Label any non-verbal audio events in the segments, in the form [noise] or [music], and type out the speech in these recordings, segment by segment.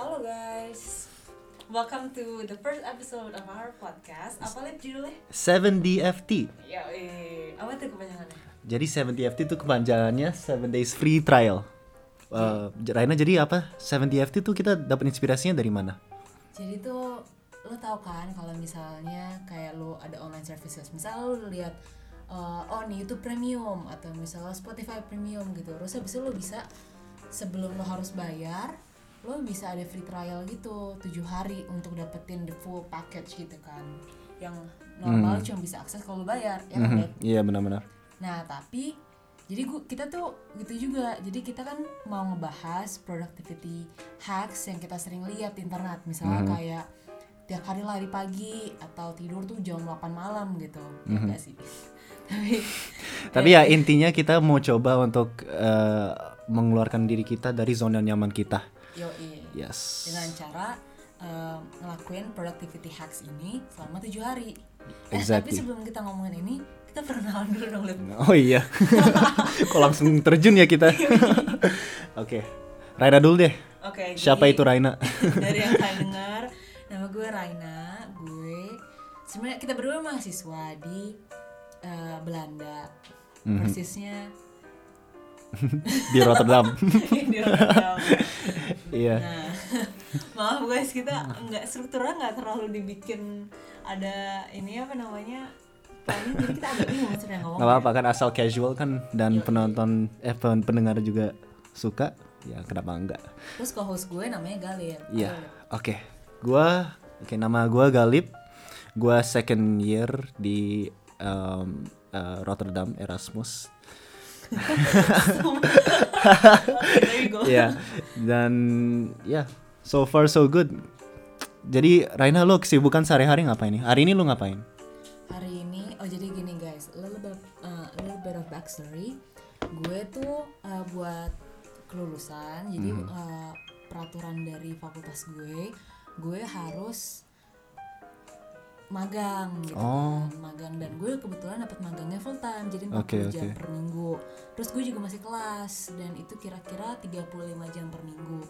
Halo guys, welcome to the first episode of our podcast. Apa lip judulnya? 7DFT. Ya, eh, apa tuh kepanjangannya? Jadi 7DFT itu kepanjangannya 7 Days Free Trial. Uh, Raina jadi apa? 7DFT itu kita dapat inspirasinya dari mana? Jadi tuh lo tau kan kalau misalnya kayak lo ada online services, misalnya lo lihat uh, oh nih YouTube Premium atau misalnya Spotify Premium gitu, terus habis itu lo bisa sebelum lo harus bayar, lo bisa ada free trial gitu tujuh hari untuk dapetin the full package gitu kan, yang normal cuma bisa akses kalau lo bayar, ya kan? Mhm, Beb? Iya benar-benar. Nah, tapi jadi gua, kita tuh gitu juga. Jadi kita kan mau ngebahas productivity hacks yang kita sering lihat di internet. Misalnya kayak tiap hari lari pagi atau tidur tuh jam 8 malam gitu. Ya enggak sih. [laughs] tapi Tapi ya intinya kita mau coba untuk uh, mengeluarkan diri kita dari zona nyaman kita. Yoi Yes. dengan cara eh, ngelakuin productivity hacks ini selama tujuh hari. Eh, Exactly. tapi sebelum kita ngomongin ini, kita perkenalan dulu dong, Lip. Oh iya. [laughs] Kok langsung terjun ya kita? [laughs] Oke. Raina dulu deh. Oke. Siapa jadi- itu Raina? [laughs] dari yang kalian dengar nama gue Raina gue sebenarnya kita berdua mahasiswa di eh, Belanda Mhm. persisnya Di Rotterdam. di Rotterdam Iya. nah [laughs] maaf guys kita nggak strukturnya nggak terlalu dibikin ada ini apa namanya planning jadi kita agak bingung sebenarnya ngomong Gak apa-apa kan asal casual kan dan penonton eh pen- pendengar juga suka ya kenapa enggak terus co-host gue namanya Galil. Iya oke. Gua oke nama gua Galip. Gua second year di um, uh, Rotterdam Erasmus. [laughs] [laughs] There you go. Iya dan ya so far so good. Jadi Raina lo kesibukan sehari-hari ngapain nih? Hari ini lo ngapain? Hari ini oh jadi gini guys. A little bit uh, a little bit of backstory. Gue tuh uh, buat kelulusan jadi uh, peraturan dari fakultas gue gue harus magang gitu Oh. kan magang. Dan gue kebetulan dapat magangnya full time jadi 40 Oke, jam per minggu. Terus gue juga masih kelas dan itu kira-kira 35 jam per minggu.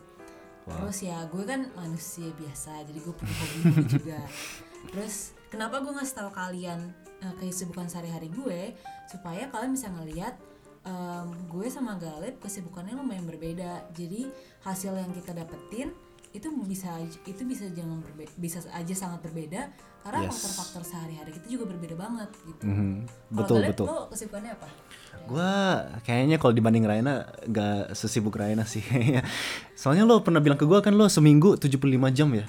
Terus ya gue kan manusia biasa jadi gue punya hobi juga. [laughs] Terus kenapa gue ngasih tahu kalian uh, kesibukan sehari-hari gue? Supaya kalian bisa ngelihat em, gue sama Galip kesibukannya lumayan berbeda. Jadi hasil yang kita dapetin itu bisa itu bisa jangan berbe- bisa aja sangat berbeda karena Yes. faktor-faktor sehari-hari kita juga berbeda banget gitu. Mhm, Kalau betul Galip, betul lo kesibukannya apa? Gua kayaknya kalau dibanding Raina gak sesibuk Raina sih kayaknya. [laughs] Soalnya lo pernah bilang ke gua kan lo seminggu 75 jam ya?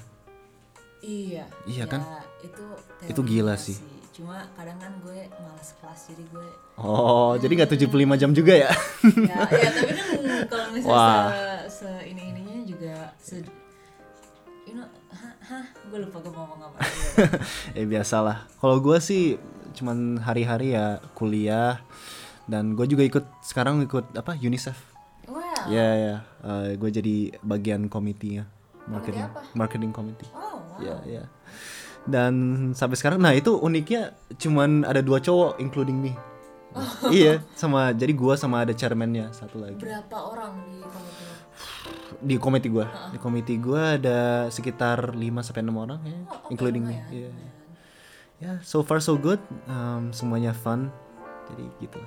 Iya. Iya ya, kan? Itu Itu gila sih. Cuma kadang kan gue malas kelas jadi gue Oh, jadi gak 75 jam juga ya? ya, ya tapi kan kalau misalnya Wah. se, se ini ininya juga se hah, gue lupa gue mau ngomong apa eh [laughs] biasalah. Kalau gua sih cuman hari-hari ya kuliah dan gue juga ikut sekarang ikut apa UNICEF. wow Ya ya, gue jadi bagian komitinya marketing apa? marketing committee. oh wow Ya ya. Dan sampai sekarang, nah itu uniknya cuman ada dua cowok including me. iya, sama jadi gua sama ada chairmannya satu lagi. berapa orang di komite Di komite gua, di komite gua ada sekitar 5 sampai 6 orang ya, Oh, including me. Iya. Ya, so far so good. Um, semuanya fun. Jadi gitu.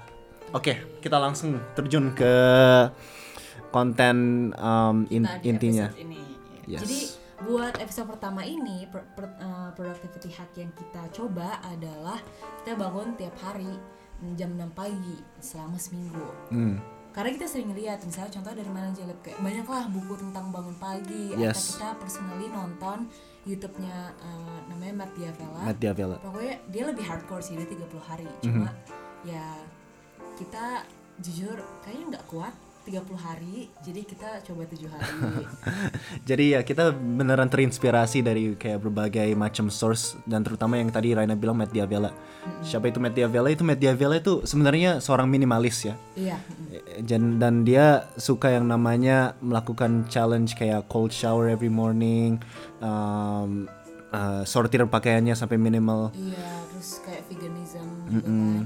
Oke, kita langsung terjun ke konten um, in- intinya. ini Yes. jadi buat episode pertama ini per- per- eh, productivity hack yang kita coba adalah kita bangun tiap hari jam 6 pagi selama seminggu Hmm. Karena kita sering lihat misalnya contoh dari mana Lip, kayak banyak lah buku tentang bangun pagi atau Yes. kita personally nonton YouTube-nya eh, namanya Matt Diavela Matt Diavela. pokoknya dia lebih hardcore sih dia 30 hari Mhm. cuma ya kita jujur kayaknya nggak kuat 30 hari jadi kita coba 7 hari [laughs] Jadi ya kita beneran terinspirasi dari kayak berbagai macam source dan terutama yang tadi Raina bilang Matt Diavela. Siapa itu Matt Diavela? Itu Matt Diavela itu sebenarnya seorang minimalis ya. iya Eh, Dan, dan dia suka yang namanya melakukan challenge kayak cold shower every morning, um, uh, sortir pakaiannya sampai minimal. iya terus kayak veganism juga kan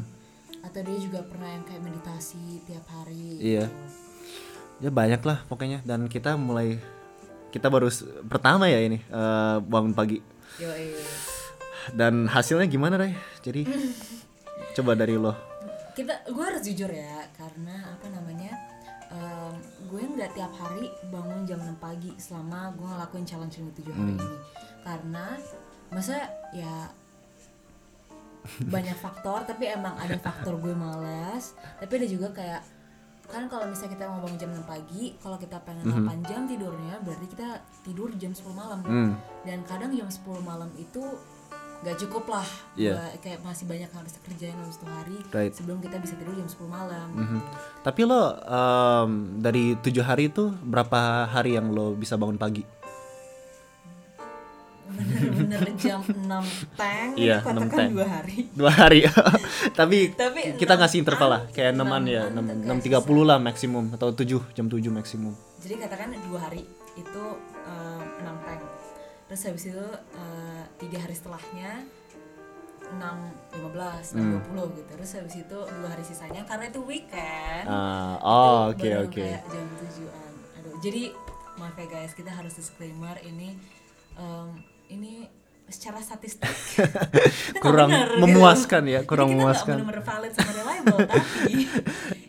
atau dia juga pernah yang kayak meditasi tiap hari Iya. gitu. Ya banyak lah pokoknya dan kita mulai kita baru pertama ya ini eh, bangun pagi. Yo, Dan hasilnya gimana, Ray? Jadi [laughs] coba dari lo. kita gue harus jujur ya karena apa namanya em, gue nggak tiap hari bangun jam 6 pagi selama gue ngelakuin challenge ini tujuh hari ini karena masa ya banyak faktor tapi emang ada faktor gue malas tapi ada juga kayak kan kalau misalnya kita mau bangun jam 6 pagi kalau kita pengen 8 jam tidurnya berarti kita tidur jam 10 malam Hmm. dan kadang jam 10 malam itu nggak cukup lah Iya. Buat- kayak masih banyak yang harus dikerjain dalam satu hari Right. sebelum kita bisa tidur jam 10 malam Mhm. Tapi lo em, dari tujuh hari itu berapa hari yang lo bisa bangun pagi? Bener-bener jam 6 teng Iya, 6 katakan dua hari Dua hari. [laughs] Tapi, Tapi kita ngasih interval lah, kayak enaman ya, enam an kayak tiga puluh lah maksimum atau tujuh jam tujuh maksimum. jadi katakan dua hari itu eh, 6 teng terus habis itu eh, tiga hari setelahnya 6 15 Hmm. 6 20 gitu terus habis itu dua hari sisanya karena itu weekend Ah, oh, oke oke. kayak jam tujuan aduh jadi maaf ya guys kita harus disclaimer ini em, ini secara statistik [laughs] Kurang bener, gitu. memuaskan ya, kurang Jadi kita memuaskan. nggak bener-bener valid sama reliable [laughs] tapi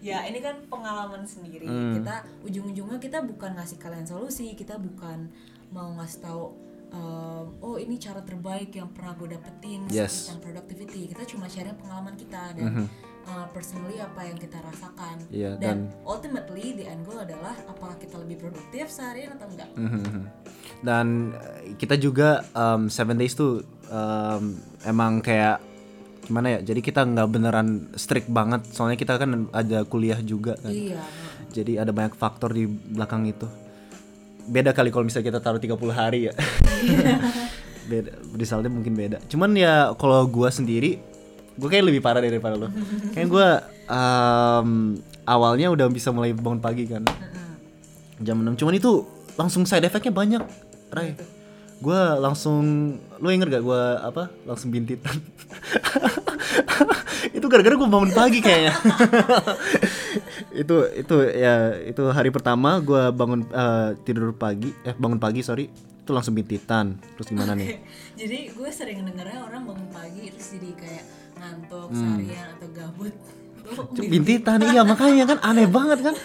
ya ini kan pengalaman sendiri Hmm. kita ujung-ujungnya kita bukan ngasih kalian solusi kita bukan mau ngasih tahu em, oh ini cara terbaik yang pernah gue dapetin Yes. tentang productivity kita cuma sharing pengalaman kita dan uh, personally apa yang kita rasakan Mhm. Iya, dan, ultimately the end goal adalah apakah kita lebih produktif seharian atau enggak Mhm. Dan eh, kita juga um, seven days tuh um, emang kayak gimana ya? Jadi kita nggak beneran strict banget. Soalnya kita kan ada kuliah juga kan. iya Jadi ada banyak faktor di belakang itu. Beda kali kalau misalnya kita taruh 30 hari ya. [laughs] beda, resultnya mungkin beda. Cuman ya kalau gua sendiri, gue kayak lebih parah daripada lo. Kayak gua um, awalnya udah bisa mulai bangun pagi kan. Jam 6. Cuman itu langsung side effectnya banyak, Ray. Gue langsung, lo inget gak gue apa? Langsung bintitan. [laughs] itu gara-gara gue bangun pagi kayaknya. [laughs] itu itu ya itu hari pertama gue bangun eh, tidur pagi eh bangun pagi sorry itu langsung bintitan terus gimana nih [laughs] jadi gue sering dengernya orang bangun pagi terus jadi kayak ngantuk Hmm. seharian atau gabut. [laughs] Bintitan iya makanya kan aneh banget kan.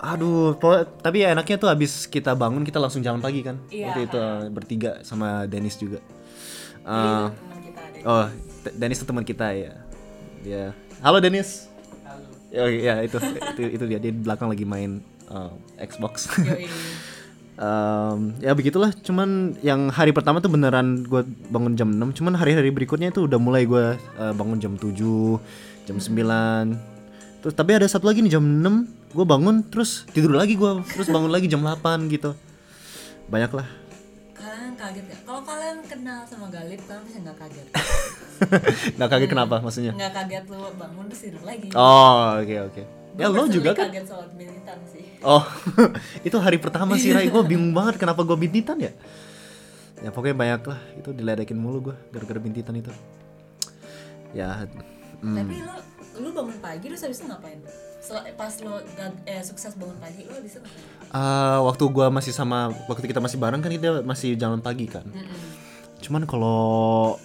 Aduh tapi ya enaknya tuh abis kita bangun kita langsung jalan pagi kan. Iya. waktu itu eh, bertiga sama Dennis juga. Teman kita oh Dennis tuh teman kita ya dia halo Dennis. Halo. Ya itu itu itu dia. Dia di belakang lagi main eh, Xbox Em, ya begitulah cuman yang hari pertama tuh beneran gue bangun jam 6 cuman hari-hari berikutnya itu udah mulai gue eh, bangun jam 7 jam 9 terus tapi ada satu lagi nih jam 6 gue bangun terus tidur lagi gue terus bangun lagi jam 8 gitu. Banyak lah kalian kaget ya kalau kalian kenal sama Galip kalian bisa nggak kaget? [laughs] Nggak kaget kenapa maksudnya? Nggak kaget lu bangun terus tidur lagi. Oh oke oke. Ya Gua lo juga kan? kaget soal militan sih oh. [laughs] Itu hari pertama sih Rai gue bingung banget kenapa gue bintitan ya. Ya pokoknya banyak lah. Itu diledekin mulu gue gara-gara bintitan itu. Ya hmm. tapi lu lu bangun pagi terus habis itu ngapain? Sel- pas lu gag- eh, sukses bangun pagi lu habis itu ngapain? Uh, waktu gua masih sama waktu kita masih bareng kan kita masih jalan pagi kan. Cuman kalau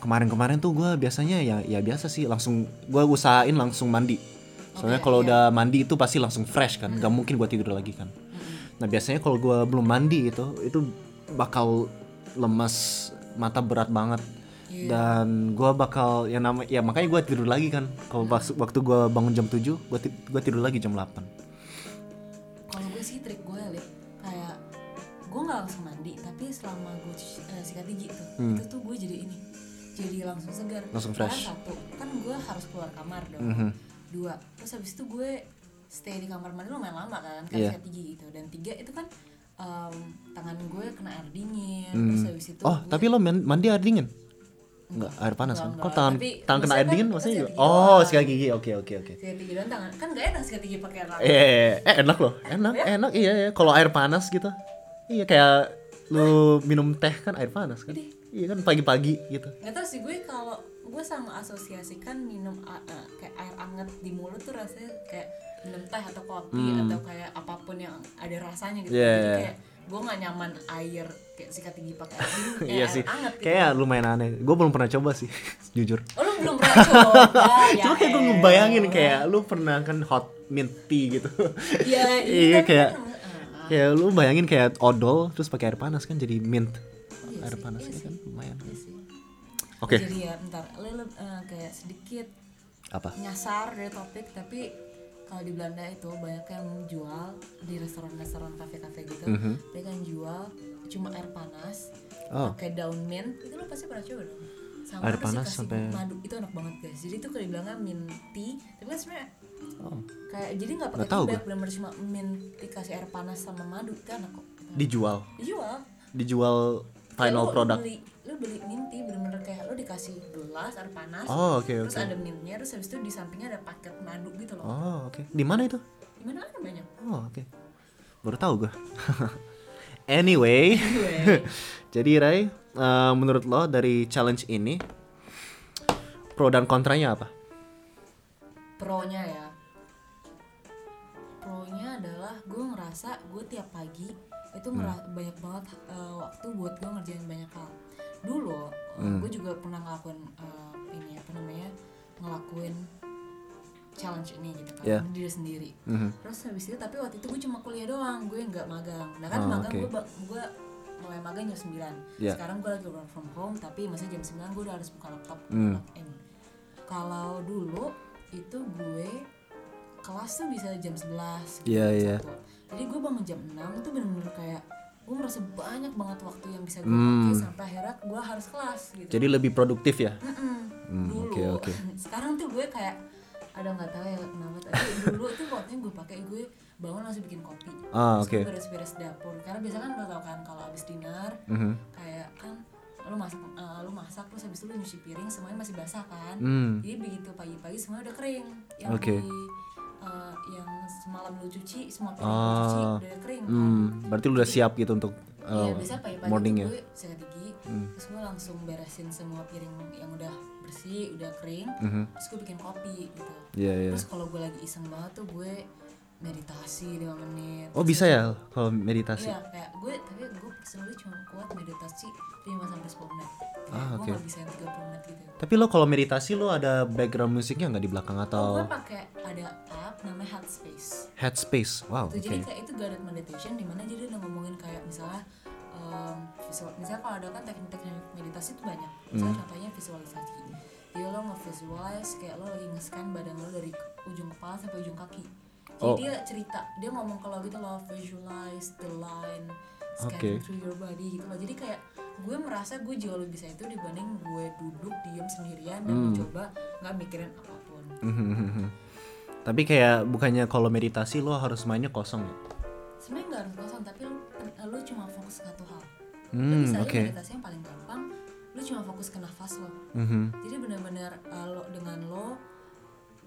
kemarin-kemarin tuh gua biasanya ya ya biasa sih langsung gua usahain langsung mandi. Soalnya kalau udah mandi itu pasti langsung fresh kan, nggak mungkin gua tidur lagi kan. Nah biasanya kalau gua belum mandi itu itu bakal lemas, mata berat banget. Dan gua bakal yang nama ya makanya gua tidur lagi kan. Kalau waktu gua bangun jam 7, gua, ti- gua tidur lagi jam 8. kalau gue sih trik gue Lip kayak gue nggak langsung mandi tapi selama gue eh, sikat gigi tuh itu tuh gue jadi ini jadi langsung segar Hmm. Langsung Karena fresh. Hmm. satu kan gue harus keluar kamar dong dua terus habis itu gue stay di kamar mandi lumayan lama kan kan sikat gigi gitu dan tiga itu kan em, tangan gue kena air dingin terus habis itu Oh, gue- tapi lo man- mandi air dingin? Enggak, air panas kan? Enggak, Kok enggak. tangan Tapi tangan kena air maksudnya dingin kan maksudnya juga? Oh, sikat gigi. Oke, oke, oke. sikat gigi dan tangan kan gak enak sikat gigi pakai air hangat. Eh, eh enak loh. Enak, enak. Iya, iya. Kalau air panas gitu. Iya kayak lu minum teh kan air panas kan? Iya kan pagi-pagi gitu. nggak tahu sih gue kalau gue sama asosiasikan minum eh, kayak air anget di mulut tuh rasanya kayak minum teh atau kopi atau kayak apa pun yang ada rasanya gitu Hmm. Iya, jadi iya. kayak gue nggak nyaman air kayak sikat gigi pakai air dingin [laughs] kayak iya air sih hangat gitu. kayak lumayan aneh gue belum pernah coba sih [laughs] jujur oh lu belum pernah coba [laughs] ya cuma kayak gue elah. ngebayangin kayak lu pernah kan hot mint tea gitu Iya, iya tapi kayak kan, ah, kayak lu bayangin kayak odol terus pakai air panas kan jadi mint iya air panas iya ya kan sih, lumayan. iya sih. oke. Jadi ya bentar. Lu, lu, eh, kayak sedikit apa? nyasar dari topik tapi kalau di Belanda itu banyak yang jual di restoran-restoran kafe-kafe gitu. Mhm. mereka yang jual cuma air panas Oh. pakai daun mint. Itu lo pasti pernah coba dong? Sama Air panas sampai- madu? Itu enak banget guys. Jadi itu kalau dibilangnya mint tea tapi kan sebenarnya oh. kayak jadi nggak pakai tea benar-benar cuma mint dikasih air panas sama madu. Itu enak kok. Dijual? Dijual. Dijual final lu product. beli, lu beli mint tea bener-bener kayak lu dikasih gelas air panas oh oke terus oke. ada mintnya terus habis itu di sampingnya ada paket madu gitu loh. Oh oke. Di mana itu? Gimana ada banyak? Oh oke. Baru tahu gue [laughs] anyway. Anyway, [laughs] jadi Ray eh, menurut lo dari challenge ini pro dan kontranya apa? Pronya ya. Pronya adalah gue ngerasa gue tiap pagi itu ngera- banyak banget eh, waktu buat gue ngerjain banyak hal dulu gue juga pernah ngelakuin eh, ini apa namanya ngelakuin challenge ini gitu kan Yeah. diri sendiri Mhm. terus habis itu tapi waktu itu gue cuma kuliah doang gue nggak magang nah kan Oh, magang oke. gue gue mulai magang jam 9 Yeah. sekarang gue lagi work from home tapi masih jam 9 gue udah harus buka laptop Hmm. log in kalau dulu itu gue kelas tuh bisa jam 11 gitu, jam iya. 1. Jadi gue bangun jam 6 itu bener-bener kayak gue merasa banyak banget waktu yang bisa gue Hmm. pakai sampai akhirnya gue harus kelas gitu jadi lebih produktif ya Mm-mm. Hmm, dulu oke, oke. [laughs] sekarang tuh gue kayak ada nggak tahu ya kenapa tapi dulu tuh waktu gue pakai gue bangun langsung bikin kopi Ah, Terus oke. gue beres-beres dapur karena biasanya kan lo tau kan kalau abis dinner Mhm. kayak kan lu masak eh, lu masak terus habis itu lu nyuci piring semuanya masih basah kan Hmm. jadi begitu pagi-pagi semuanya udah kering yang Oke. di eh, yang semalam lu cuci semua piring lu cuci Ah. udah kering kan Hmm, berarti lu udah siap gitu untuk Iya, uh, biasa pagi-pagi morning tuh ya. sikat gigi, Hmm. terus gue langsung beresin semua piring yang udah bersih, udah kering, Mhm. terus gue bikin kopi gitu. Iya, iya. Terus kalau gue lagi iseng banget tuh gue meditasi 5 menit. Oh bisa ya kalau meditasi? Iya, kayak gue tapi gue personally cuma kuat meditasi 5 sampai 10 menit. Kayak Ah, gue oke. gak bisa yang 30 menit gitu. Tapi lo kalau meditasi lo ada background musiknya nggak di belakang Oh, atau gue pakai ada app namanya Headspace. headspace? Wow, Itu oke. jadi kayak itu guided meditation di mana jadi udah ngomongin kayak misalnya um, visual, misalnya kalau ada kan teknik-teknik meditasi itu banyak. Misalnya Hmm. contohnya visualisasi. Jadi lo nge-visualize kayak lo lagi nge-scan badan lo dari ujung kepala sampai ujung kaki. Jadi Oh. dia cerita, dia ngomong kalau gitu lo visualize the line scanning Oke. through your body gitu loh. Jadi kayak gue merasa gue jauh lebih bisa itu dibanding gue duduk diem sendirian dan Hmm. mencoba nggak mikirin apa pun. Tapi kayak bukannya kalau meditasi lo harus mainnya kosong ya? sebenarnya nggak harus kosong tapi lu, lu cuma fokus ke satu hal Hmm, oke. meditasi yang paling gampang lu cuma fokus ke nafas lo Mhm. jadi benar-benar uh, lo dengan lo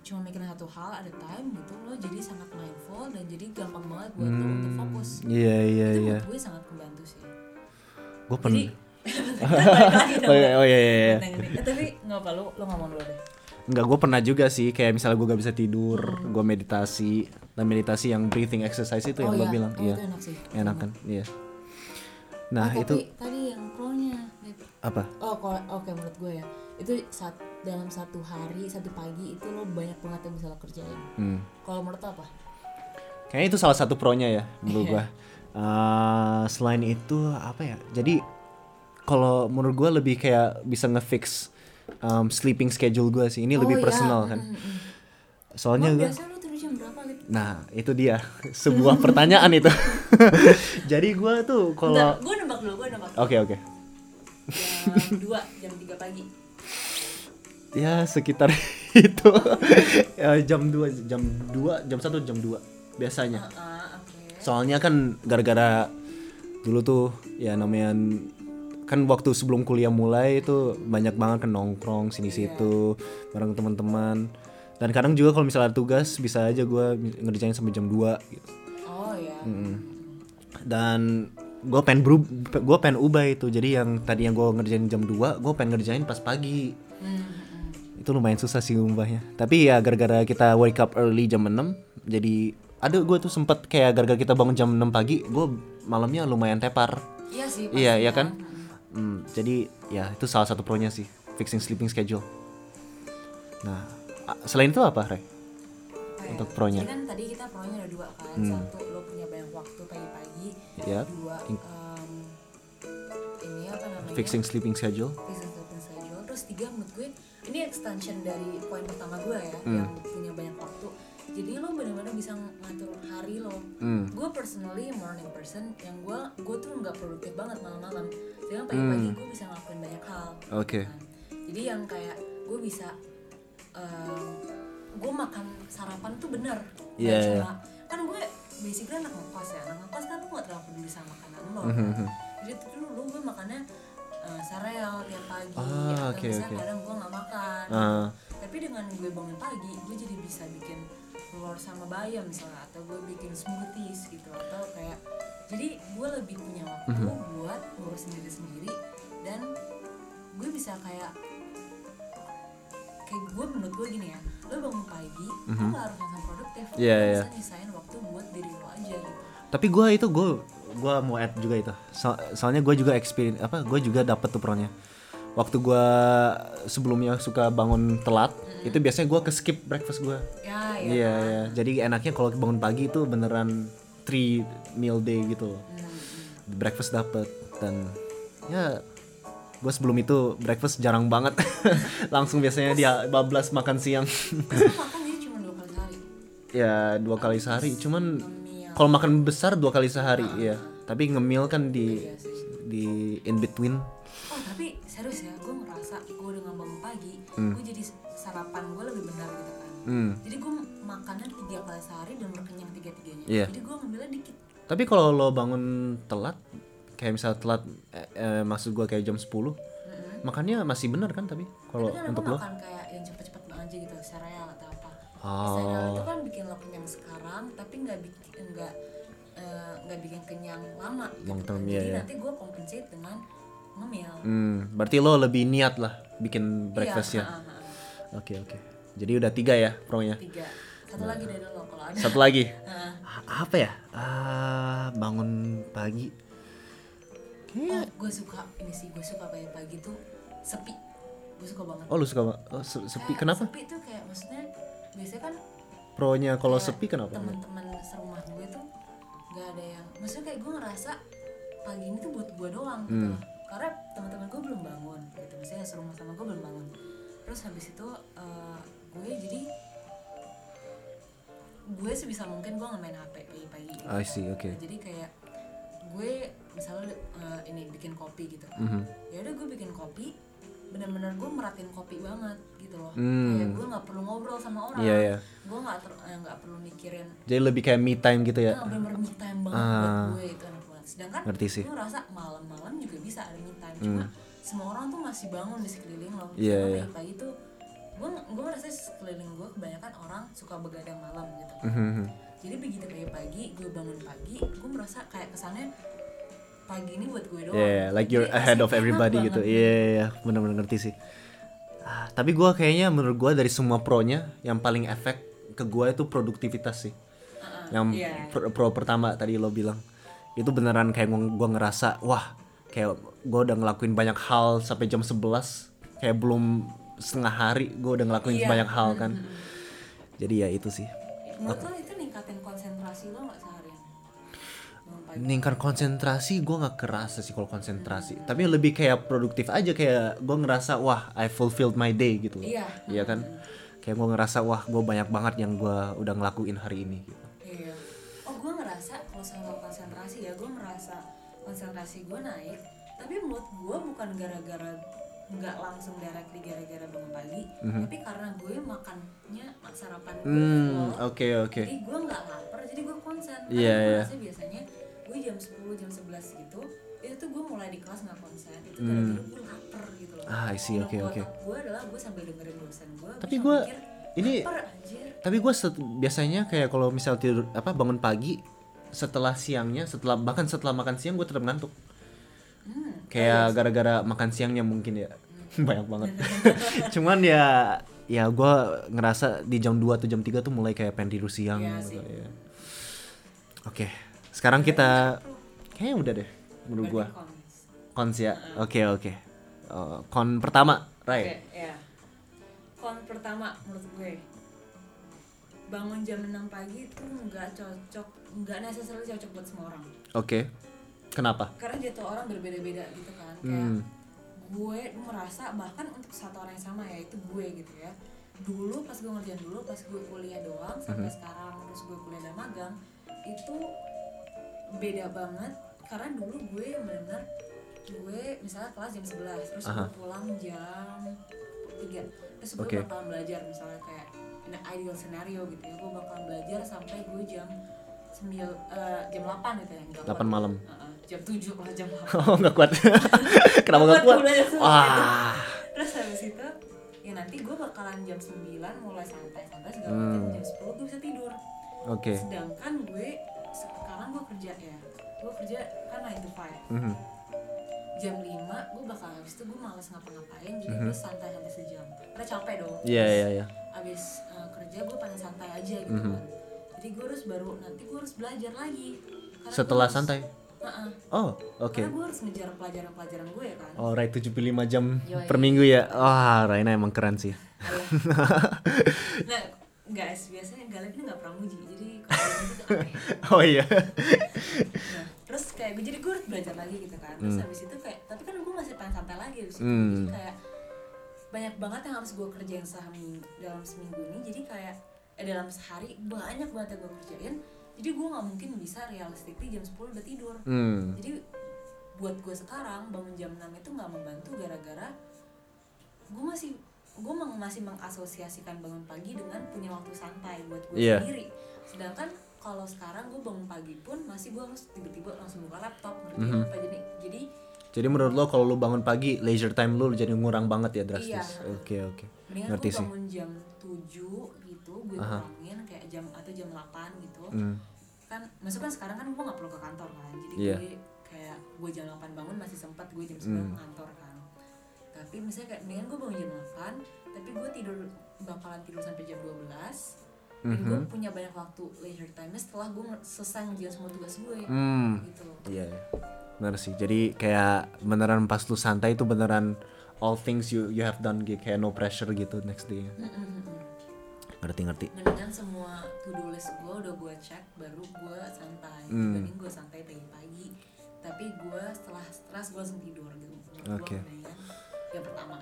cuma mikirin satu hal ada time gitu lo jadi sangat mindful dan jadi gampang banget buat lo untuk fokus Iya iya itu iya. gue sangat membantu sih Gue jadi pernah. [laughs] Oh iya oh iya iya. iya. Eh, tapi nggak apa lu lo ngomong dulu deh Enggak, gue pernah juga sih kayak misalnya gue gak bisa tidur, Hmm. gue meditasi dan meditasi yang breathing exercise itu yang oh lo iya bilang, oh, iya itu enak sih enak kan, iya. Nah Oh, itu tapi tadi yang pro nya apa? Oh, oke menurut gue ya itu saat dalam satu hari satu pagi itu lo banyak banget yang bisa lo kerjain. Hmm. Kalau menurut lo apa? Kayaknya itu salah satu pro-nya ya menurut gua. [laughs] Eh, selain itu apa ya? Jadi kalau menurut gua lebih kayak bisa ngefix um, sleeping schedule gua sih. Ini lebih Oh, iya. personal kan. Mm, mm, mm. Soalnya berapa Lip? Nah, itu dia. [laughs] Sebuah pertanyaan itu. [laughs] Jadi gua tuh kalau gue nembak dulu, gue nembak. Oke, oke. Jam 2, jam 3 pagi. Ya, sekitar [laughs] itu. ya, jam 2, jam 2, jam 1, jam 2 biasanya. Ah, oke. Soalnya kan gara-gara dulu tuh ya namanya kan waktu sebelum kuliah mulai itu banyak banget kan nongkrong sini situ bareng teman-teman dan kadang juga kalau misalnya ada tugas bisa aja gue ngerjain sampai jam 2 gitu. Oh ya. Mm. dan gue pengen berub gue pengen ubah itu jadi yang tadi yang gue ngerjain jam 2 gue pengen ngerjain pas pagi hmm. Itu lumayan susah sih ubahnya tapi ya gara-gara kita wake up early jam 6 jadi ada gue tuh sempet kayak gara-gara kita bangun jam 6 pagi gue malamnya lumayan tepar iya sih iya iya kan Hmm, jadi ya itu salah satu pro-nya sih fixing sleeping schedule nah selain itu apa Rey? Ya? untuk pro-nya. Jadi kan tadi kita pro-nya ada dua kan. Hmm. Satu lo punya banyak waktu pagi-pagi. ya Dua em, ini apa namanya? fixing sleeping schedule Fixing sleeping schedule. Terus tiga menurut gue ini extension dari poin pertama gue ya Hmm. yang punya banyak waktu. Jadi lo benar-benar bisa ngatur hari lo. Hmm. Gue personally morning person yang gue gue tuh nggak produktif banget malam-malam. Sedangkan pagi-pagi Hmm. gue bisa ngelakuin banyak hal. oke Kan. Jadi yang kayak gue bisa gue makan sarapan tuh bener Iya, iya. cuma kan gue basically anak ngekos ya anak ngekos kan tuh gak terlalu peduli sama makanan lo kan. mhm. jadi tuh dulu gue makannya uh, sereal tiap pagi Ah, atau oke, misalnya oke. kadang gue nggak makan Ah. tapi dengan gue bangun pagi gue jadi bisa bikin telur sama bayam misalnya atau gue bikin smoothies gitu atau kayak jadi gue lebih punya waktu Mhm. buat ngurus sendiri sendiri dan gue bisa kayak kayak gue menurut gue gini ya lo bangun pagi lo gak harus langsung produktif lo Mhm. Iya, bisa nyisain waktu buat diri lo aja gitu tapi gue itu gue gue mau add juga itu. So- soalnya gue juga experience apa gue juga dapet tuh pro-nya. Waktu gue sebelumnya suka bangun telat itu biasanya gue ke skip breakfast gue ya ya iya iya. jadi enaknya kalau bangun pagi itu beneran three meal day gitu loh. Hmm, breakfast dapet dan ya gue sebelum itu breakfast jarang banget. [laughs] Langsung biasanya dia bablas makan siang. Makan jadi cuma dua kali sehari? [laughs] Ya dua kali sehari. Cuman Ngemil. Kalau makan besar dua kali sehari ya tapi ngemil kan di Iya di in between. Oh tapi serius ya gue ngerasa gue dengan bangun pagi gue jadi sarapan gue lebih benar gitu kan. Hmm. jadi gue makannya tiga kali sehari dan berkenyang tiga tiganya Iya. jadi gue ngambilnya dikit. Tapi kalau lo bangun telat kayak misal telat eh, eh, maksud gue kayak jam 10 makannya masih bener kan tapi kalau kan untuk lo? makan kayak yang cepet-cepet aja gitu sereal atau apa. Oh. sereal itu kan bikin lo kenyang sekarang tapi nggak bikin nggak eh, nggak bikin kenyang lama gitu. Long term, iya, jadi iya. nanti gue compensate dengan ngemil. Hmm, berarti lo lebih niat lah bikin breakfast iya, ya ha, ha. oke oke. Jadi udah tiga ya pro-nya? Tiga. Satu lagi dari lo kalau ada. Satu lagi? [laughs] Apa ya? Ah, bangun pagi. Oh gue suka ini sih gue suka pagi-pagi tuh sepi. Gue suka banget. Oh lu suka oh, se- sepi Kayak kenapa? sepi tuh kayak maksudnya biasanya kan pro-nya. Kalau kayak sepi kenapa? teman-teman serumah gue tuh gak ada yang maksudnya kayak gue ngerasa pagi ini tuh buat gue doang gitu Hmm. karena teman-teman gue belum bangun gitu. Misalnya serumah sama gue belum bangun. Terus habis itu eh, gue jadi gue sebisa mungkin gue nggak main hp pagi-pagi gitu. I see oke jadi kayak gue misalnya eh, ini bikin kopi gitu. Kan Mhm. ya udah gue bikin kopi bener-bener gue meratin kopi banget gitu loh Hmm. kayak gue nggak perlu ngobrol sama orang Iya, iya. gue nggak eh, nggak perlu mikirin jadi lebih kayak me time gitu ya nah, bener-bener me time banget Ah. buat gue itu enak banget sedangkan Ngerti sih. Hmm. gue ngerasa malam-malam juga bisa ada me time cuma semua orang tuh masih bangun di sekeliling lo Iya, Sedangkan iya. pagi-pagi tuh gue gue ngerasa sekeliling gue kebanyakan orang suka begadang malam gitu Mhm. jadi begitu pagi-pagi gue bangun pagi gue merasa kayak kesannya pagi ini buat gue doang Yeah, like you're ahead of everybody gitu. Iya, yeah, yeah, bener-bener ngerti sih. Ah, tapi gua kayaknya menurut gua dari semua pro-nya yang paling efek ke gua itu produktivitas sih. yang iya. pro, pro pertama tadi lo bilang itu beneran kayak gua, gua ngerasa wah kayak gua udah ngelakuin banyak hal sampai jam 11 kayak belum setengah hari gua udah ngelakuin Iya. banyak hal kan. Jadi ya itu sih. menurut lo itu meningkat konsentrasi gue nggak kerasa sih kalau konsentrasi tapi lebih kayak produktif aja kayak gue ngerasa wah I fulfilled my day gitu loh Iya. iya kan kayak gue ngerasa wah gue banyak banget yang gue udah ngelakuin hari ini gitu Iya. Oh gue ngerasa kalau soal konsentrasi ya gue merasa konsentrasi gue naik. Tapi menurut gue bukan gara-gara nggak langsung directly gara-gara bangun pagi, tapi karena gue makannya sarapan gue hmm oke oke Jadi gue nggak lapar, jadi gue konsen. Karena Iya, gue iya. biasanya gue jam 10 jam 11 gitu, itu tuh gue mulai di kelas nggak konsen. Itu Hmm. gara-gara gue lapar gitu loh. Ah, I see, Kalau oke, oke. Gue adalah gue sambil dengerin dosen gue. Tapi mikir, ini- lapar tapi gue biasanya kayak kalau misal tidur apa bangun pagi setelah siangnya setelah bahkan setelah makan siang gue tetap ngantuk Hmm. kayak gara-gara makan siangnya mungkin ya [laughs] banyak banget [laughs] cuman ya ya gue ngerasa di jam 2 atau jam 3 tuh mulai kayak pengen tidur siang Iya gitu, sih. ya. oke sekarang kita Kayaknya udah deh menurut gua. Cons. Ya. Oke oke. Kon pertama, Oke, Ray. ya. Kon pertama menurut gue bangun jam 6 pagi itu nggak cocok, nggak necessarily cocok buat semua orang. Oke. Kenapa? Karena jatuh orang berbeda-beda gitu kan. Kayak Hmm. gue merasa bahkan untuk satu orang yang sama yaitu gue gitu ya. Dulu pas gue ngerjain dulu, pas gue kuliah doang sampai Mhm. sekarang terus gue kuliah dan magang itu beda banget karena dulu gue benar-benar gue misalnya kelas jam 11 terus Aha. gue pulang jam 3 terus gue Oke. bakalan belajar misalnya kayak in an ideal scenario gitu ya gue bakalan belajar sampai gue jam 9 eh, jam 8 gitu ya nggak 8 kuat. malam. Heeh, jam 7 lah jam 8 [laughs] Oh nggak kuat. [laughs] Kenapa nggak kuat? Wah. terus habis itu ya nanti gue bakalan jam 9 mulai santai-santai segala Hmm. macam jam 10 gue bisa tidur Oke. sedangkan gue sekarang gue kerja ya gue kerja kan 9 to 5 Mhm. jam 5 gue bakal habis itu gue males ngapa-ngapain jadi Mhm. gue santai-santai sejam karena capek dong Iya iya iya. abis uh, kerja gue pengen santai aja gitu Mhm. kan jadi gue harus baru nanti gue harus belajar lagi Karena Setelah harus- santai. Heeh. Oh oke. karena gue harus ngejar pelajaran-pelajaran gue ya kan Oh, Ray 75 jam Yoi. per minggu ya. Wah, Raina emang keren sih. [laughs] nah guys biasanya Galip ini nggak pernah muji jadi kalau aneh [laughs] Oh iya. nah, terus kayak gue jadi gue harus belajar lagi gitu kan terus Hmm. habis itu kayak tapi kan gue masih pengen santai lagi itu Hmm. jadi kayak banyak banget yang harus gue kerjain sehari dalam seminggu ini jadi kayak eh dalam sehari banyak banget yang gue kerjain jadi gue nggak mungkin bisa realistically jam 10 udah tidur Hmm. jadi buat gue sekarang bangun jam 6 itu nggak membantu gara-gara gue masih gue masih mengasosiasikan bangun pagi dengan punya waktu santai buat gue Iya. sendiri sedangkan kalau sekarang gue bangun pagi pun masih gue harus tiba-tiba langsung buka laptop Mhm. apa jadi jadi Jadi menurut lo kalau lo bangun pagi, leisure time lo jadi ngurang banget ya drastis. Iya. Oke oke. mendingan Ngerti sih. bangun jam 7 gitu gue Aha. kurangin kayak jam atau jam 8 gitu Hmm. kan maksudnya kan sekarang kan gue nggak perlu ke kantor kan jadi Iya. gue kayak gue jam 8 bangun masih sempat gue jam 9 Hmm. kantor kan tapi misalnya kayak mendingan gue bangun jam 8 tapi gue tidur bakalan tidur sampai jam 12 dan gue Mhm. punya banyak waktu leisure time setelah gue selesai ngerjain semua tugas gue Hmm. gitu Iya. Bener sih. Jadi kayak beneran pas lu santai itu beneran all things you you have done gitu kayak no pressure gitu next day. Mm-mm-mm. Ngerti ngerti. mendingan semua to do list gue udah gue cek baru gue santai Hmm. dibanding gue santai pagi-pagi tapi gue setelah stres gue langsung tidur gitu Oke. gue mendingan yang pertama.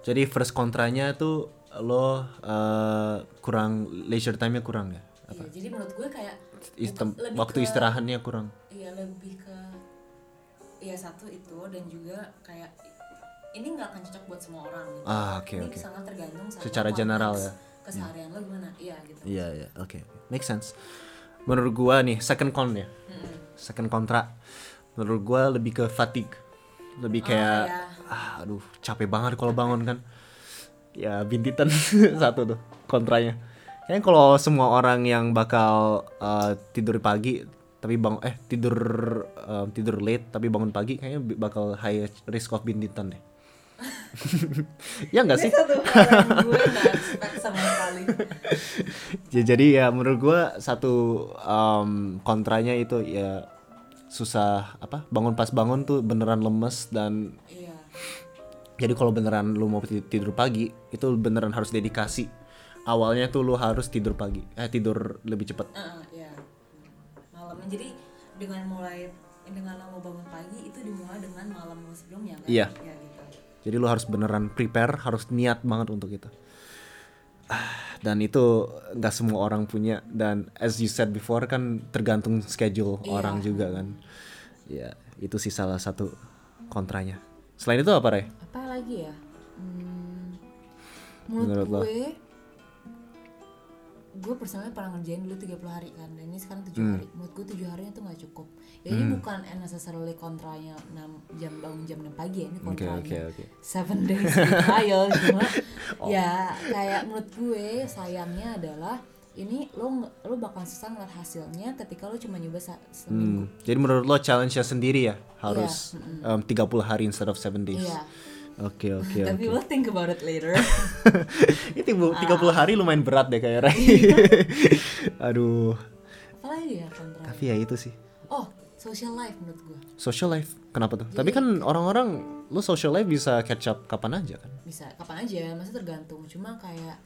Jadi first kontranya tuh lo eh, kurang leisure time-nya kurang ya? Iya, jadi menurut gue kayak Istem- waktu ke- istirahatnya kurang. Iya lebih ke Iya satu itu dan juga kayak ini nggak akan cocok buat semua orang gitu. Ah, oke, ini oke. sangat tergantung sama Secara general ya. Keseharian lo gimana? Iya gitu. Iya iya oke make sense. Menurut gua nih second con ya Mm-mm. second kontra menurut gua lebih ke fatigue lebih Oh, kayak iya. ah, aduh capek banget kalau bangun kan. Ya bintitan. [laughs] Satu tuh kontranya. Kayaknya kalau semua orang yang bakal uh, tidur pagi tapi bang eh tidur um, tidur late tapi bangun pagi kayaknya bakal high risk of bintitan deh. [laughs] Ya nggak sih? satu [laughs] gue sama sekali. Ya, jadi ya menurut gua satu um, kontranya itu ya susah apa bangun pas bangun tuh beneran lemes dan Iya. jadi kalau beneran lu mau ti- tidur pagi itu beneran harus dedikasi awalnya tuh lu harus tidur pagi eh tidur lebih cepet Heeh, iya. Malam jadi dengan mulai dengan mau bangun pagi itu dimulai dengan malam sebelumnya kan? Iya. Iya gitu. jadi lu harus beneran prepare harus niat banget untuk itu dan itu nggak semua orang punya dan as you said before kan tergantung schedule Iya. orang juga kan ya itu sih salah satu kontranya selain itu apa Ray? Apa lagi ya? Hmm, Menurut menurut, lo? Gue personalnya pernah ngerjain dulu 30 hari kan dan ini sekarang 7 Hmm. hari menurut gue 7 harinya tuh nggak cukup ya ini bukan necessarily kontranya 6 jam bangun jam 6 pagi ya ini Oke kontranya oke oke. seven days with trial [laughs] cuma Oh. ya kayak menurut gue sayangnya adalah ini lo lo bakal susah ngeliat hasilnya ketika lo cuma nyoba seminggu Hmm, Jadi menurut lo challenge-nya sendiri ya harus Iya, um, 30 hari instead of 7 days. Iya. Oke oke tapi oke. lo think about it later [laughs] Ini 30 hari lumayan berat deh kayak Ray. Iya. [laughs] Aduh, apalagi ya kontra tapi ya itu sih. oh social life menurut gue social life kenapa tuh tapi kan orang-orang lu social life bisa catch up kapan aja kan bisa kapan aja masih tergantung cuma kayak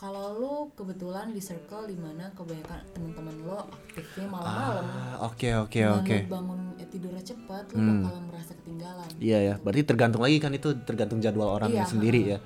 kalau lu kebetulan di circle di mana kebanyakan teman-teman lo aktifnya malam-malam ah oke oke dan oke. lu bangun eh, tidurnya cepat lu Hmm. bakalan merasa ketinggalan. Iya ya. Berarti tergantung lagi kan itu tergantung jadwal orangnya Iya, sendiri ya.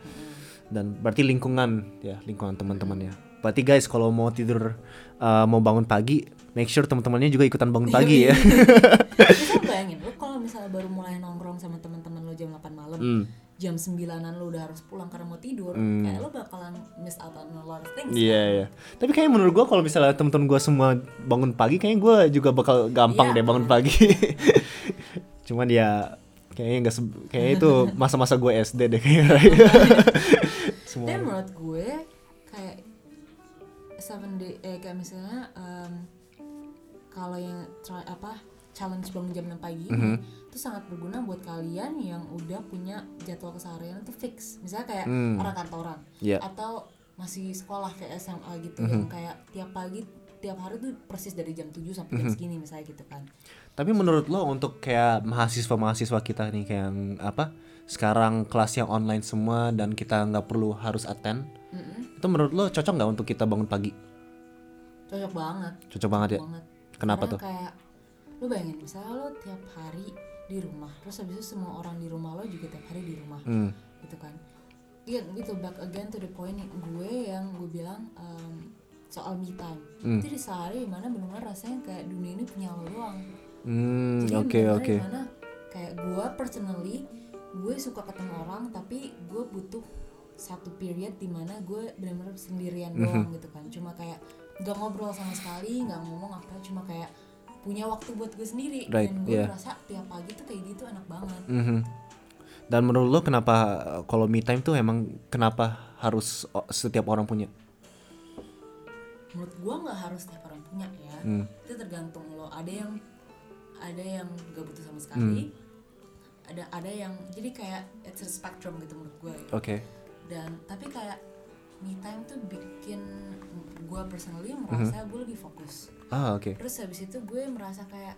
dan berarti lingkungan ya lingkungan teman-teman ya. Berarti guys kalau mau tidur uh, mau bangun pagi make sure teman-temannya juga ikutan bangun [laughs] pagi ya. Bisa bayangin lu kalau misalnya baru mulai nongkrong sama teman-teman lo jam 8 malam Hmm. Jam 9an lu udah harus pulang karena mau tidur kayak lu bakalan miss out on a lot of things Iya iya. Tapi kayaknya menurut gua kalau misalnya temen-temen gua semua bangun pagi, kayaknya gua juga bakal gampang Iya. deh bangun pagi. [laughs] Cuman ya kayaknya nggak kayaknya itu [laughs] masa-masa gue SD deh kayaknya. [laughs] Semua. Dan menurut gue kayak seven day eh kayak misalnya em, kalau yang try apa challenge bangun jam 6 pagi ini Mhm. itu sangat berguna buat kalian yang udah punya jadwal keseharian itu fix. Misalnya kayak Hmm. orang kantoran Iya. atau masih sekolah kayak SMA gitu Mhm. yang kayak tiap pagi tiap hari tuh persis dari jam 7 sampai jam segini misalnya gitu kan. Tapi menurut lo untuk kayak mahasiswa-mahasiswa kita nih kayak yang apa? Sekarang kelas yang online semua dan kita nggak perlu harus attend. Mm-mm. Itu menurut lo cocok nggak untuk kita bangun pagi? Cocok banget. Cocok banget ya. banget. Kenapa Karena tuh? kayak lu bayangin misalnya lo tiap hari di rumah terus habis itu semua orang di rumah lo juga tiap hari di rumah Hmm. gitu kan iya gitu back again to the point nih, gue yang gue bilang em, soal me time Hmm. itu di sehari mana benar rasanya kayak dunia ini punya lo doang Hmm, jadi oke. di mana kayak gue personally gue suka ketemu orang tapi gue butuh satu period di mana gue benar-benar sendirian Mhm. doang gitu kan cuma kayak nggak ngobrol sama sekali nggak ngomong apa cuma kayak punya waktu buat gue sendiri Right, dan gue yeah. merasa tiap pagi tuh kayak gitu enak banget Mhm. Dan menurut lo kenapa uh, kalau me time tuh emang kenapa harus setiap orang punya? menurut gue nggak harus tiap orang punya ya Hmm. itu tergantung lo ada yang ada yang gak butuh sama sekali Hmm. ada ada yang jadi kayak it's a spectrum gitu menurut gue Oke. dan tapi kayak me time tuh bikin gue personally Mhm. merasa gue lebih fokus Ah oke. terus habis itu gue merasa kayak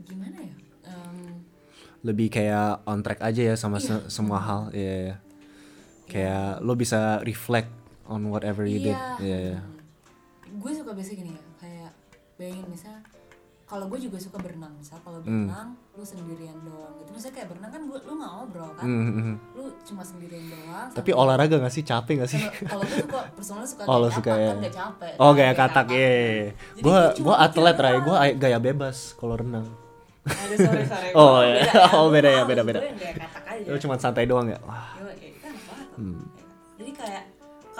gimana ya Em, Lebih kayak on track aja ya sama se- semua hal. Iya. iya. Kayak lo bisa reflect on whatever you did. iya Iya. iya. Hmm. gue suka biasa gini ya kayak bayangin misalnya kalau gue juga suka berenang misal kalau Hmm. berenang lu sendirian doang gitu misalnya kayak berenang kan gue lu nggak ngobrol kan Mhm, mhm. lu cuma sendirian doang Tapi olahraga gak sih? Capek gak sih? Kalau- gue suka personalnya suka Oh, kayak suka katak, ya. kan gak capek Oh Kan kayak katak ya. Gue gua atlet Ray, ay- gaya bebas kalau renang. ada sore sore [laughs] Oh, iya. Oh, beda ya, beda, beda. gue yang kayak katak aja Lo cuma santai doang ya. Wah. Ya. Hmm. jadi kayak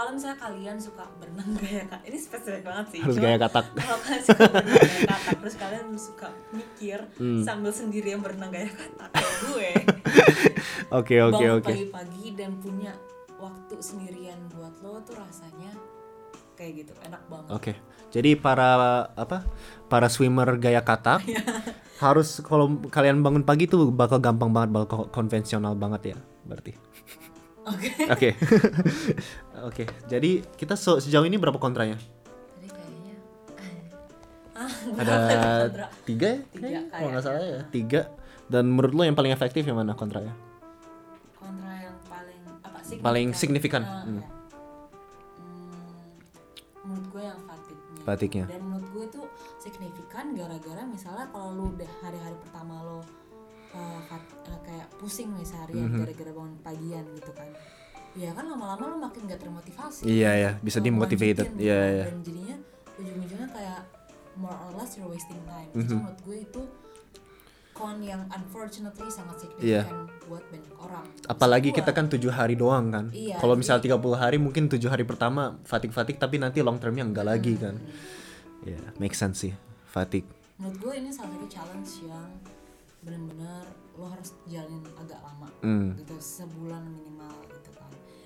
kalau misalnya kalian suka berenang [laughs] gaya kak ini spesifik banget sih Harus Cuma gaya katak. [laughs] kalau kalian suka berenang gaya katak terus kalian suka mikir Hmm. sambil sendiri yang berenang gaya katak kayak gue [laughs] Oke oke bangun oke. pagi-pagi dan punya waktu sendirian buat lo tuh rasanya kayak gitu enak banget Oke. Jadi para apa? Para swimmer gaya katak Iya. harus kalau kalian bangun pagi tuh bakal gampang banget, bakal konvensional banget ya, berarti. oke Oke. Oke. Jadi kita se- sejauh ini berapa kontranya? Tadi kayaknya [laughs] ah Ada ya kontra? tiga ya? Tiga, Kalau nggak salah ya. Tiga. Dan menurut lo yang paling efektif yang mana kontranya? kontra yang paling apa sih Paling signifikan. Ah, Hmm. ya. Hmm, menurut gue yang fatiknya Fatiknya. dan menurut gue itu signifikan gara-gara misalnya kalau lu udah hari-hari pertama lo uh, fat- uh, kayak pusing nih seharian Mhm. gara-gara bangun pagian gitu kan ya kan lama-lama lu makin gak termotivasi Iya ya, bisa lanjutin Iya gitu. iya. dan jadinya ujung-ujungnya kayak more or less you're wasting time Mhm. Jadi menurut gue itu con yang unfortunately sangat signifikan buat banyak orang Apalagi kita kan tujuh hari doang kan. Iya, Kalau misal 30 hari mungkin tujuh hari pertama fatik-fatik tapi nanti long termnya enggak lagi kan. Ya, make sense sih. Fatik. menurut gue ini salah satu challenge yang benar-benar lo harus jalanin agak lama Hmm. gitu sebulan minimal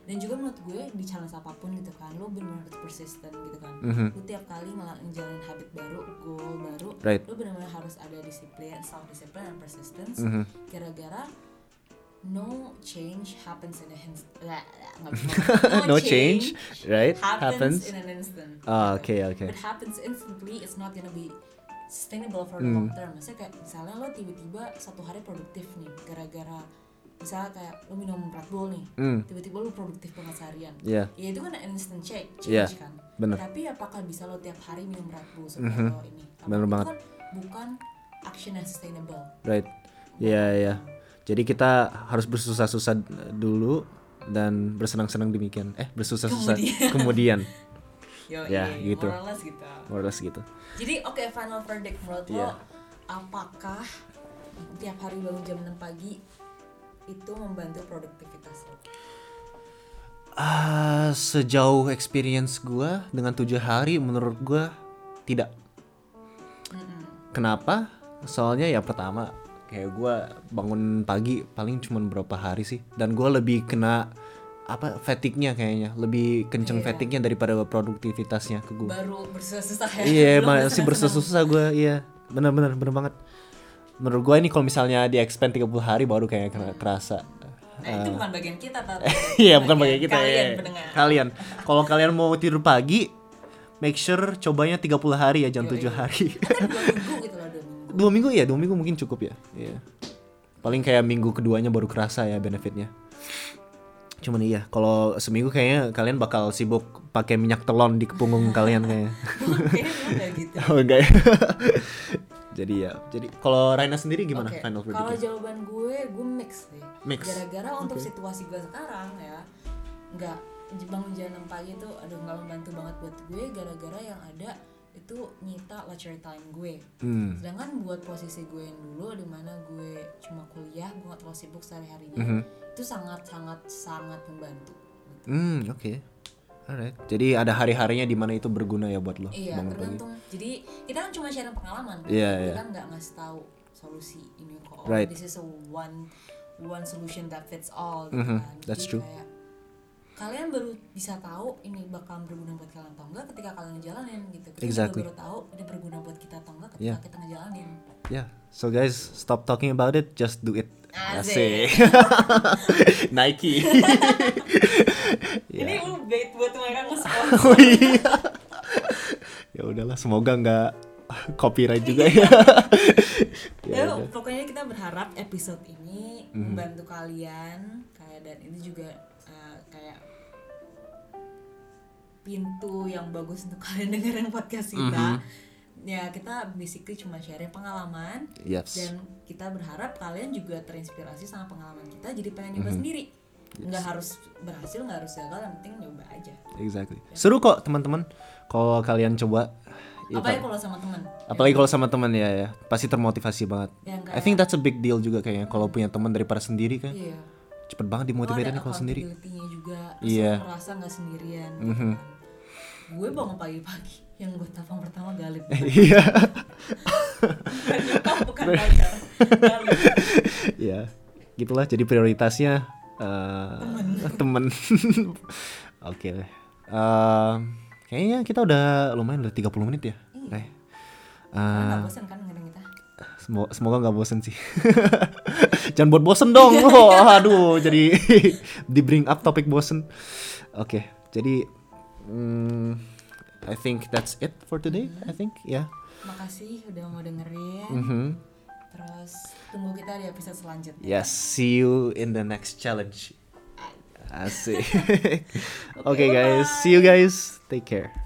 dan juga menurut gue di challenge apa pun gitu kan lo benar-benar harus persisten gitu kan Mhm. lo tiap kali ngejalanin habit baru goal baru Right. lo benar-benar harus ada disiplin self discipline dan persistence Mhm. gara-gara no change happens in a bisa ngomong. No change, right? happens, Happens. in an instant Ah, oke, oke. If it happens instantly it's not gonna be sustainable for the long term maksudnya kayak misalnya lo tiba-tiba satu hari produktif nih gara-gara misalnya kayak lo minum Red Bull nih Hmm. tiba-tiba lo produktif banget seharian Iya. ya itu kan instant change, Iya, change kan bener. tapi apakah bisa lo tiap hari minum Red Bull supaya lo ini Apa- Bener banget. kan bukan action yang sustainable Right. Iya, iya. Jadi kita harus bersusah-susah dulu dan bersenang-senang demikian. Eh, bersusah-susah kemudian. [laughs] Yo, Ya, gitu. more or less gitu More or less gitu. Jadi oke final verdict menurut Iya. lo apakah tiap hari bangun jam 6 pagi itu membantu produktivitas lo? Ah, sejauh experience gua dengan tujuh hari menurut gua tidak. Kenapa? Soalnya ya pertama kayak gua bangun pagi paling cuman berapa hari sih dan gua lebih kena apa fatigue-nya kayaknya lebih kenceng Iya. fatigue-nya daripada produktivitasnya ke gua. Baru bersusah-susah ya? Iya, [laughs] Belum masih bersusah-susah gue, iya. Benar-benar benar banget. Menurut gue ini kalau misalnya di expand 30 hari baru kayak kera- kerasa. Nah itu bukan bagian kita tapi [laughs] Iya, bukan bagi kita kalian ya. pendengar. Kalian. Kalau kalian mau tidur pagi, make sure cobanya 30 hari ya, jangan 7 hari. Kan dua minggu gitu loh dua minggu. dua minggu ya, dua minggu mungkin cukup ya. Iya. Paling kayak minggu keduanya baru kerasa ya benefitnya. Cuman iya, kalau seminggu kayaknya kalian bakal sibuk pakai minyak telon di punggung kalian kayaknya. [laughs] Gitu. Oh enggak ya. Jadi ya. Jadi kalau Raina sendiri gimana Oke, final Kalau verdict? jawaban gue, gue mix sih. Mix. Gara-gara untuk situasi gue sekarang ya, nggak bangun jam 6 pagi itu aduh nggak membantu banget buat gue. Gara-gara yang ada itu nyita leisure time gue. Hmm. Sedangkan buat posisi gue yang dulu di mana gue cuma kuliah, gue nggak terlalu sibuk sehari harinya, Mhm. itu sangat sangat sangat membantu. Hmm, oke. Alright. Jadi ada hari-harinya di mana itu berguna ya buat lo Iya, bangun pagi. tergantung. Jadi kita kan cuma sharing pengalaman. kan? Iya, kita iya. kan nggak ngasih tahu solusi ini kok. Oh, Right. This is a one one solution that fits all. Gitu Mhm, kan. that's Jadi true. Kayak, kalian baru bisa tahu ini bakal berguna buat kalian atau enggak ketika kalian ngejalanin gitu. Kita Exactly. baru tahu ini berguna buat kita atau enggak ketika Yeah. kita ngejalanin. Yeah. So guys, stop talking about it, just do it. Asik. [laughs] Nike. Ini lu bait buat mereka nge-sponsor. oh iya. ya udahlah, semoga nggak copyright juga ya. [laughs] Ya, pokoknya kita berharap episode ini membantu kalian kayak dan ini juga uh, kayak pintu yang bagus untuk kalian dengerin podcast kita. Ya kita basically cuma sharing pengalaman Yes. dan kita berharap kalian juga terinspirasi sama pengalaman kita jadi pengen nyoba sendiri. Nggak harus berhasil, nggak harus gagal, yang penting nyoba aja. Exactly. Seru kok teman-teman kalau kalian coba. Ya, Apalagi kalau sama teman. apalagi kalau sama teman ya ya pasti termotivasi banget. Yang I think that's a big deal juga kayaknya kalau punya teman daripada sendiri kan. Iya. Cepet banget dimotivasi ada kalau sendiri. juga Iya. lo merasa nggak sendirian gitu kan. gue bangun pagi-pagi yang gue telepon pertama galip [laughs] Iya. bukan nyokap bukan pacar galip [laughs] ya gitulah jadi prioritasnya eh, temen [laughs] oke deh Eh, kayaknya kita udah lumayan udah 30 menit ya. Karena Eh, nggak bosan kan kita Semoga, semoga nggak bosen sih. Jangan buat bosen dong. Oh, aduh, jadi di bring up topik bosen. Oke, jadi mm, I think that's it for today. I think, ya. makasih udah mau dengerin Mhm. terus tunggu kita di episode selanjutnya Yes, see you in the next challenge. Asik. [laughs] [laughs] Oke guys, see you guys. Take care.